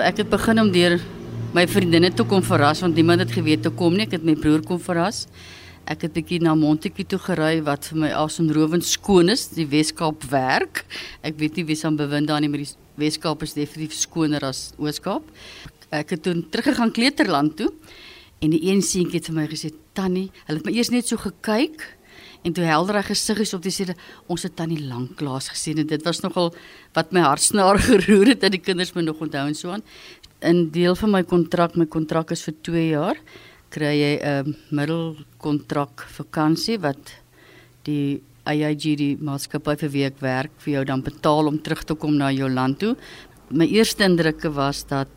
Ek het begin om deur my vriendinne toe kom verras want niemand het geweet toe kom nie. Ek het my broer kom verras. Ek het bietjie na Montetjie toe gery wat vir my asemrowend skoon is, die Weskaap werk. Ek weet nie wie se aan bewind daar nie, maar die Weskaap is definitief skoner as Ooskaap. Ek het toe teruggegaan Kleuterland toe en die een seentjie het vir my gesê, "Tannie, hulle het my eers net so gekyk." En toe helder hy gesig is op die sê ons het tannie lanklaas gesien en dit was nogal wat my hartsnaar geroer het dat die kinders my nog onthou en so aan. In deel van my kontrak, my kontrak is vir 2 jaar kry jy 'n middelkontrak vakansie wat die AIG die maatskappy vir wie ek werk vir jou dan betaal om terug te kom na jou land toe. My eerste indrukke was dat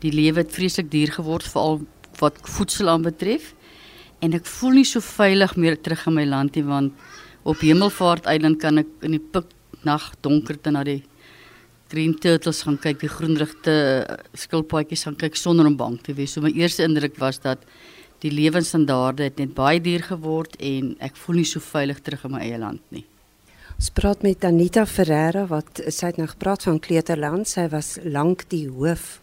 die lewe het vreeslik duur geword veral wat voedsel aanbetref en ek voel nie so veilig meer terug in my land nie want op Hemelvaart Eiland kan ek in die pik nag donkerte na die green turtles gaan kyk, die groenrigte eh, skilpaadjies gaan kyk sonder om bang te wees. So my eerste indruk was dat die lewensstandaarde net baie duur geword en ek voel nie so veilig terug in my eie land nie. Ons praat met Anita Ferreira wat sy het nou gepraat van Kleuterland. Sy was lank die hoof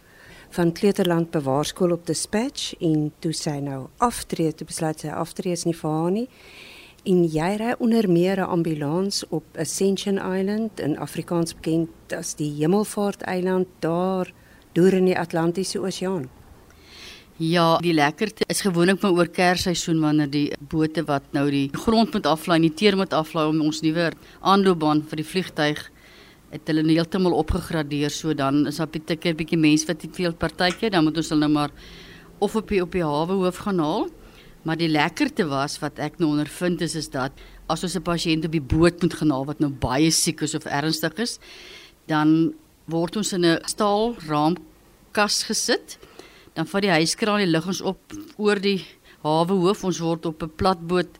van Kleuterland Bewaarskool op Dispatch en toe sy nou aftree, toe besluit sy aftree is nie vir haar nie. En jy ry onder meer 'n ambulans op Ascension Island in Afrikaans bekend as die Hemelvaart Eiland daar deur in die Atlantiese Oseaan. Ja, die lekkerte is gewoonlik maar oor Kersseisoen wanneer die bote wat nou die grond moet aflaai, die teer moet aflaai om ons nuwe aanloopbaan vir die vliegtyg het hulle heeltemal opgegradeer so dan is daar baie keer bietjie mense wat nie veel partytjie dan moet ons hulle nou maar of op die op die hawe hoof gaan haal Maar die lekkerte was wat ek nou ondervind is is dat as ons 'n pasiënt op die boot moet genaal wat nou baie siek is of ernstig is, dan word ons in 'n staal raamkas gesit. Dan vat die huiskraan die lig ons op oor die hawe hoof. Ons word op 'n platboot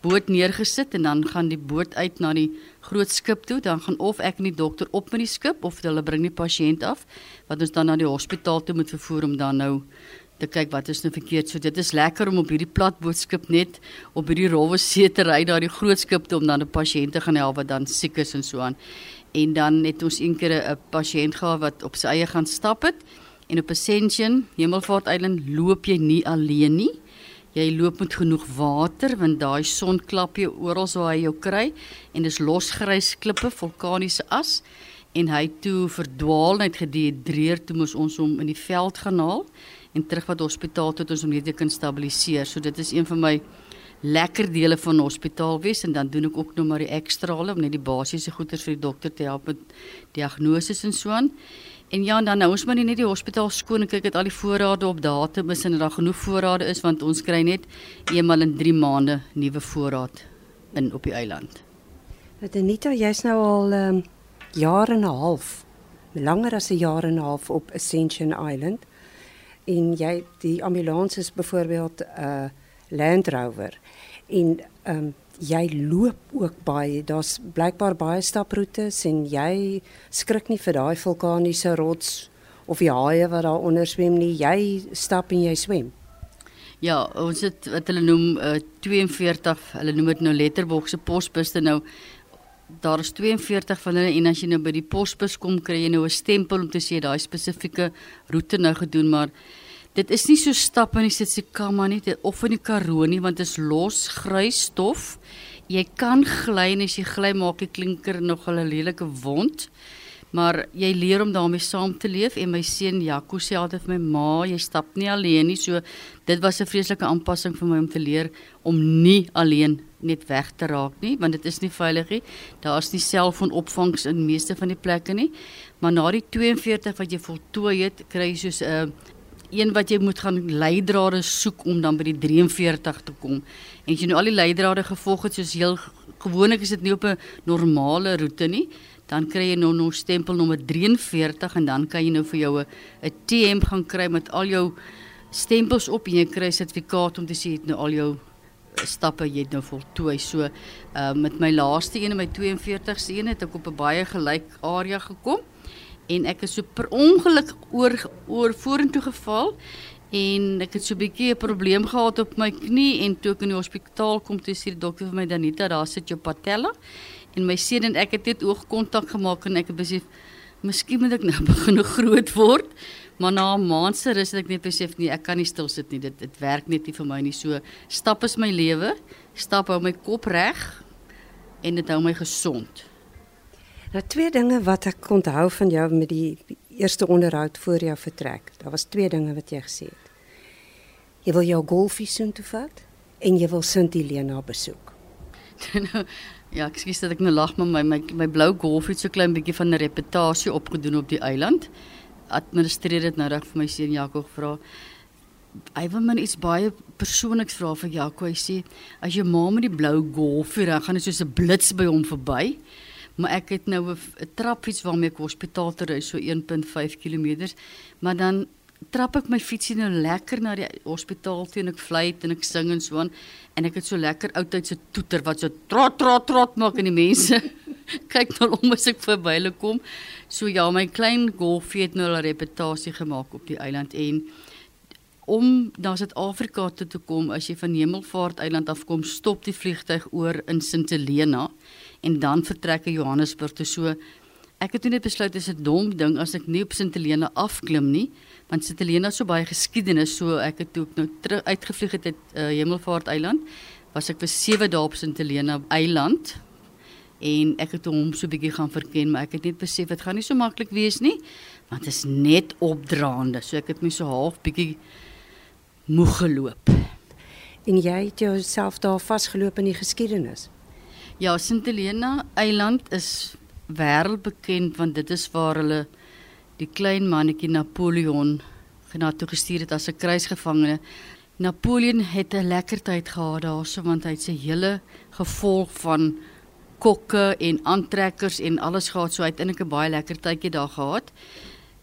boot neergesit en dan gaan die boot uit na die groot skip toe. Dan gaan of ek en die dokter op met die skip of hulle bring die pasiënt af wat ons dan na die hospitaal toe moet vervoer om dan nou te kyk wat is nou verkeerd. So dit is lekker om op hierdie plat bootskip net op hierdie rowwe see te ry daar die groot skip toe om dan 'n pasiënt te gaan help wat dan siek is en so aan. En dan het ons een keer 'n pasiënt gehad wat op sy eie gaan stap het en op Ascension, Hemelvaart Eiland, loop jy nie alleen nie. Jy loop met genoeg water want daai son klap jou oral so hy jou kry en dis losgrys klippe, vulkaniese as en hy toe verdwaal net gedehidreer toe moes ons hom in die veld gaan haal en terug wat hospitaal tot ons om net kan stabiliseer. So dit is een van my lekker dele van hospitaal wees en dan doen ek ook nog maar die ekstrale om net die basiese goeders vir die dokter te help met diagnose en so aan. En ja, dan nou ons maar net die hospitaal skoon kyk dat al die voorrade op datum is en dat daar genoeg voorrade is want ons kry net eenmal in 3 maande nuwe voorraad in op die eiland. Dit Anita, jy's nou al um, jare en 'n half, langer as 'n jaar en 'n half op Ascension Island en jy die ambulans is byvoorbeeld 'n uh, Land Rover en ehm um, jy loop ook baie. Daar's blykbaar baie staproetes en jy skrik nie vir daai vulkaniese rots of die haie wat daar onder swem nie. Jy stap en jy swem. Ja, ons het wat hulle noem uh, 42, hulle noem dit nou letterboxe posbuste nou. Daar is 42 van hulle en as jy nou by die posbus kom kry jy nou 'n stempel om te sê daai spesifieke roete nou gedoen maar dit is nie so stap in die Tsitsikamma nie of in die Karoo nie want dit is los grys stof jy kan gly en as jy gly maak die klinker nog 'n lelike wond maar jy leer om daarmee saam te leef en my seun Jaco sê altyd vir my ma jy stap nie alleen nie so dit was 'n vreeslike aanpassing vir my om te leer om nie alleen net weg te raak nie want dit is nie veilig nie. Daar's nie selfoonopvangs in meeste van die plekke nie. Maar na die 42 wat jy voltooi het, kry jy soos 'n uh, een wat jy moet gaan leidrade soek om dan by die 43 te kom. En as jy nou al die leidrade gevolg het soos heel gewoonlik is dit nie op 'n normale roete nie, dan kry jy nou nog stempel nommer 43 en dan kan jy nou vir jou 'n TM gaan kry met al jou stempels op en jy kry sertifikaat om te sê jy het nou al jou stappe jy het nou voltooi. So uh met my laaste een en my 42ste een het ek op 'n baie gelyk area gekom en ek is so per ongeluk oor oor vorentoe geval en ek het so 'n bietjie 'n probleem gehad op my knie en toe ek in die hospitaal kom toe sê die dokter vir my Danita daar sit jou patella en my seun en ek het net oogkontak gemaak en ek het besef miskien moet ek nou begin groot word Maar na 'n maand se rus het ek net besef nee, ek kan nie stil sit nie. Dit dit werk net nie vir my nie. So stap is my lewe. Stap hou my kop reg en dit hou my gesond. Nou twee dinge wat ek onthou van jou met die eerste onderhoud voor jou vertrek. Daar was twee dinge wat jy gesê het. Jy wil jou golfie soon toe vat en jy wil Sint Helena besoek. Nou, ja, ekskuus dat ek nou lag, maar my my, my blou golfie het so klein bietjie van 'n reputasie opgedoen op die eiland. Administreer dit nou reg vir my seun Jaco vra. Hy wil my iets baie persoonliks vra vir Jaco. Hy sê as jou ma met die blou golfie ry, gaan dit soos 'n blits by hom verby. Maar ek het nou 'n trapfiets waarmee ek hospitaal toe ry, so 1.5 km. Maar dan trap ek my fietsie nou lekker na die hospitaal toe en ek fluit en ek sing en so aan en ek het so lekker oudtydse toeter wat so trot trot trot maak en die mense kyk nou om as ek verby hulle kom. So ja, my klein golfie het nou 'n reputasie gemaak op die eiland en om na Suid-Afrika toe te kom as jy van Hemelvaart eiland af kom, stop die vliegtyg oor in Sint Helena en dan vertrek jy Johannesburg toe so Ek het net besluit dis 'n dom ding as ek nie op Sint Helena afklim nie, want Sint Helena so baie geskiedenis, so ek het toe ek nou terug uitgevlieg het uit uh, Hemelvaart Eiland, was ek vir 7 dae op Sint Helena Eiland en ek het hom so bietjie gaan verken, maar ek het net besef dit gaan nie so maklik wees nie, want dit is net opdraande. So ek het my so half bietjie moeg geloop. En jy het jouself daar vasgeloop in die geskiedenis. Ja, Sint Helena Eiland is wêreldbekend want dit is waar hulle die klein mannetjie Napoleon genaa toe gestuur het as 'n kruisgevangene. Napoleon het 'n lekker tyd gehad daarso want hy het sy hele gevolg van kokke en aantrekkers en alles gehad so uiteindelik 'n baie lekker tydjie daar gehad.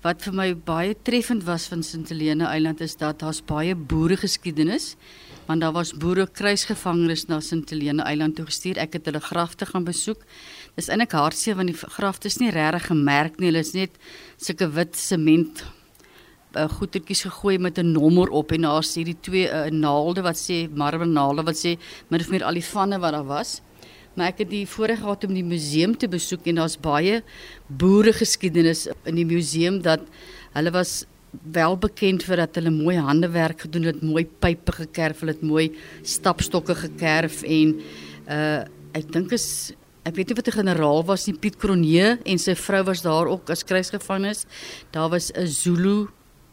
Wat vir my baie treffend was van Sint Helena Eiland is dat daar's baie boere geskiedenis want daar was boere kruisgevangenes na Sint Helena Eiland toe gestuur. Ek het hulle grafte gaan besoek. Dis eintlik hartseer want die grafte is nie regtig gemerk nie. Hulle is net sulke wit sement uh, goetertjies gegooi met 'n nommer op en daar sê die twee uh, naalde wat sê marmer naalde wat sê min of meer al die vanne wat daar was. Maar ek het die voorreg gehad om die museum te besoek en daar's baie boere geskiedenis in die museum dat hulle was wel bekend vir dat hulle mooi handewerk gedoen het, mooi pype gekerf, hulle het mooi stapstokke gekerf en uh ek dink is ek weet nie wat 'n generaal was nie Piet Kronje en sy vrou was daar ook as kruisgevangenes. Daar was 'n Zulu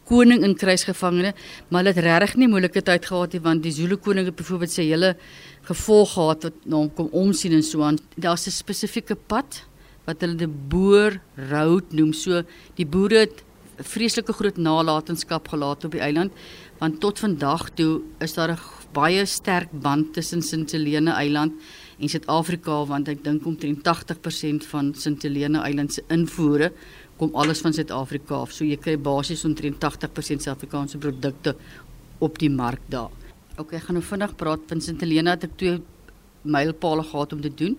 koning in kruisgevangene, maar hulle het regtig nie moeilike tyd gehad nie want die Zulu koning het byvoorbeeld sy hele gevolg gehad wat na hom kom omsien en so aan. Daar's 'n spesifieke pad wat hulle die boer road noem. So die boere het vreeslike groot nalatenskap gelaat op die eiland want tot vandag toe is daar 'n baie sterk band tussen Sint Helena eiland en Suid-Afrika want ek dink omtrent 80% van Sint Helena Eiland se invoere kom alles van Suid-Afrika af. So jy kry basies omtrent 80% Suid-Afrikaanse produkte op die mark daar. OK, ek gaan nou vinnig praat van Sint Helena het ek twee mylpale gehad om te doen.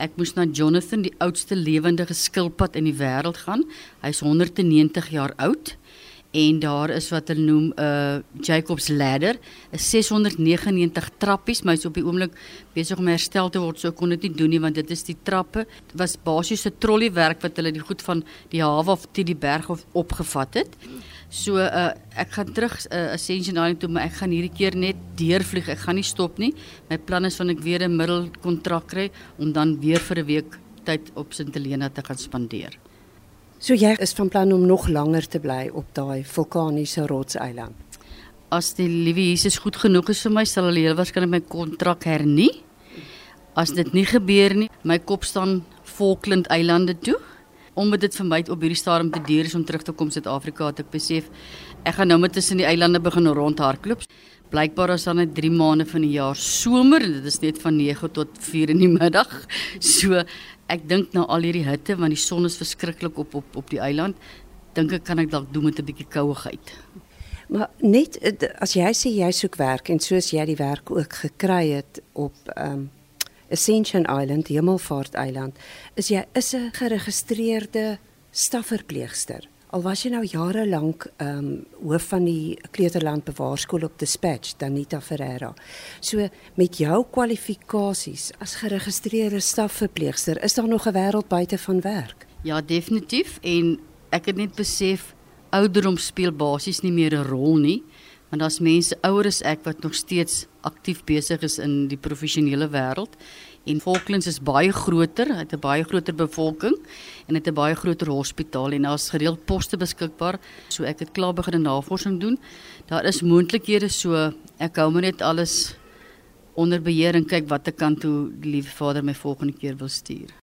Ek moes na Jonathan, die oudste lewende skilpad in die wêreld gaan. Hy's 190 jaar oud en daar is wat hulle noem 'n uh, Jacob's ladder, 'n 699 trappies, maar hy's op die oomblik besig om herstel te word, so kon dit nie doen nie want dit is die trappe. Was basies 'n trolleywerk wat hulle die goed van die hawe af teen die berg of opgevat het. So uh, ek gaan terug uh, Ascension Island toe, maar ek gaan hierdie keer net deurvlieg. Ek gaan nie stop nie. My plan is van ek weer 'n middelkontrak kry om dan weer vir 'n week tyd op Sint Helena te gaan spandeer. So jy is van plan om nog langer te bly op daai vulkaniese rotseiland. As die liewe Jesus goed genoeg is vir my, sal hulle heel waarskynlik my kontrak hernie. As dit nie gebeur nie, my kop staan Falkland Eilande toe. Omdat dit vir my op hierdie stadium te duur is om terug te kom Suid-Afrika, het ek besef ek gaan nou met tussen die eilande begin rondhardloop. Blykbaar is dan net 3 maande van die jaar somer en dit is net van 9 tot 4 in die middag. So ek dink nou al hierdie hitte want die son is verskriklik op op op die eiland. Dink ek kan ek dalk doen met 'n bietjie kouigheid. Maar net eh, as jy sê jy soek werk en soos jy die werk ook gekry het op um Ascension Island, Hemelvaart Eiland, is jy is 'n geregistreerde stafverpleegster. Al was jy nou jare lank ehm um, hoof van die Kleuterland Bewaarskool op Dispatch, Danita Ferreira. So met jou kwalifikasies as geregistreerde stafverpleegster, is daar nog 'n wêreld buite van werk? Ja, definitief en ek het net besef ouderdom speel basies nie meer 'n rol nie. Want daar's mense ouer as ek wat nog steeds aktief besig is in die professionele wêreld. En Falklands is baie groter, het 'n baie groter bevolking en het 'n baie groter hospitaal en daar's gereeld poste beskikbaar. So ek het klaar begin navorsing doen. Daar is moontlikhede so ek hou maar net alles onder beheer en kyk watter kant toe die liewe Vader my volgende keer wil stuur.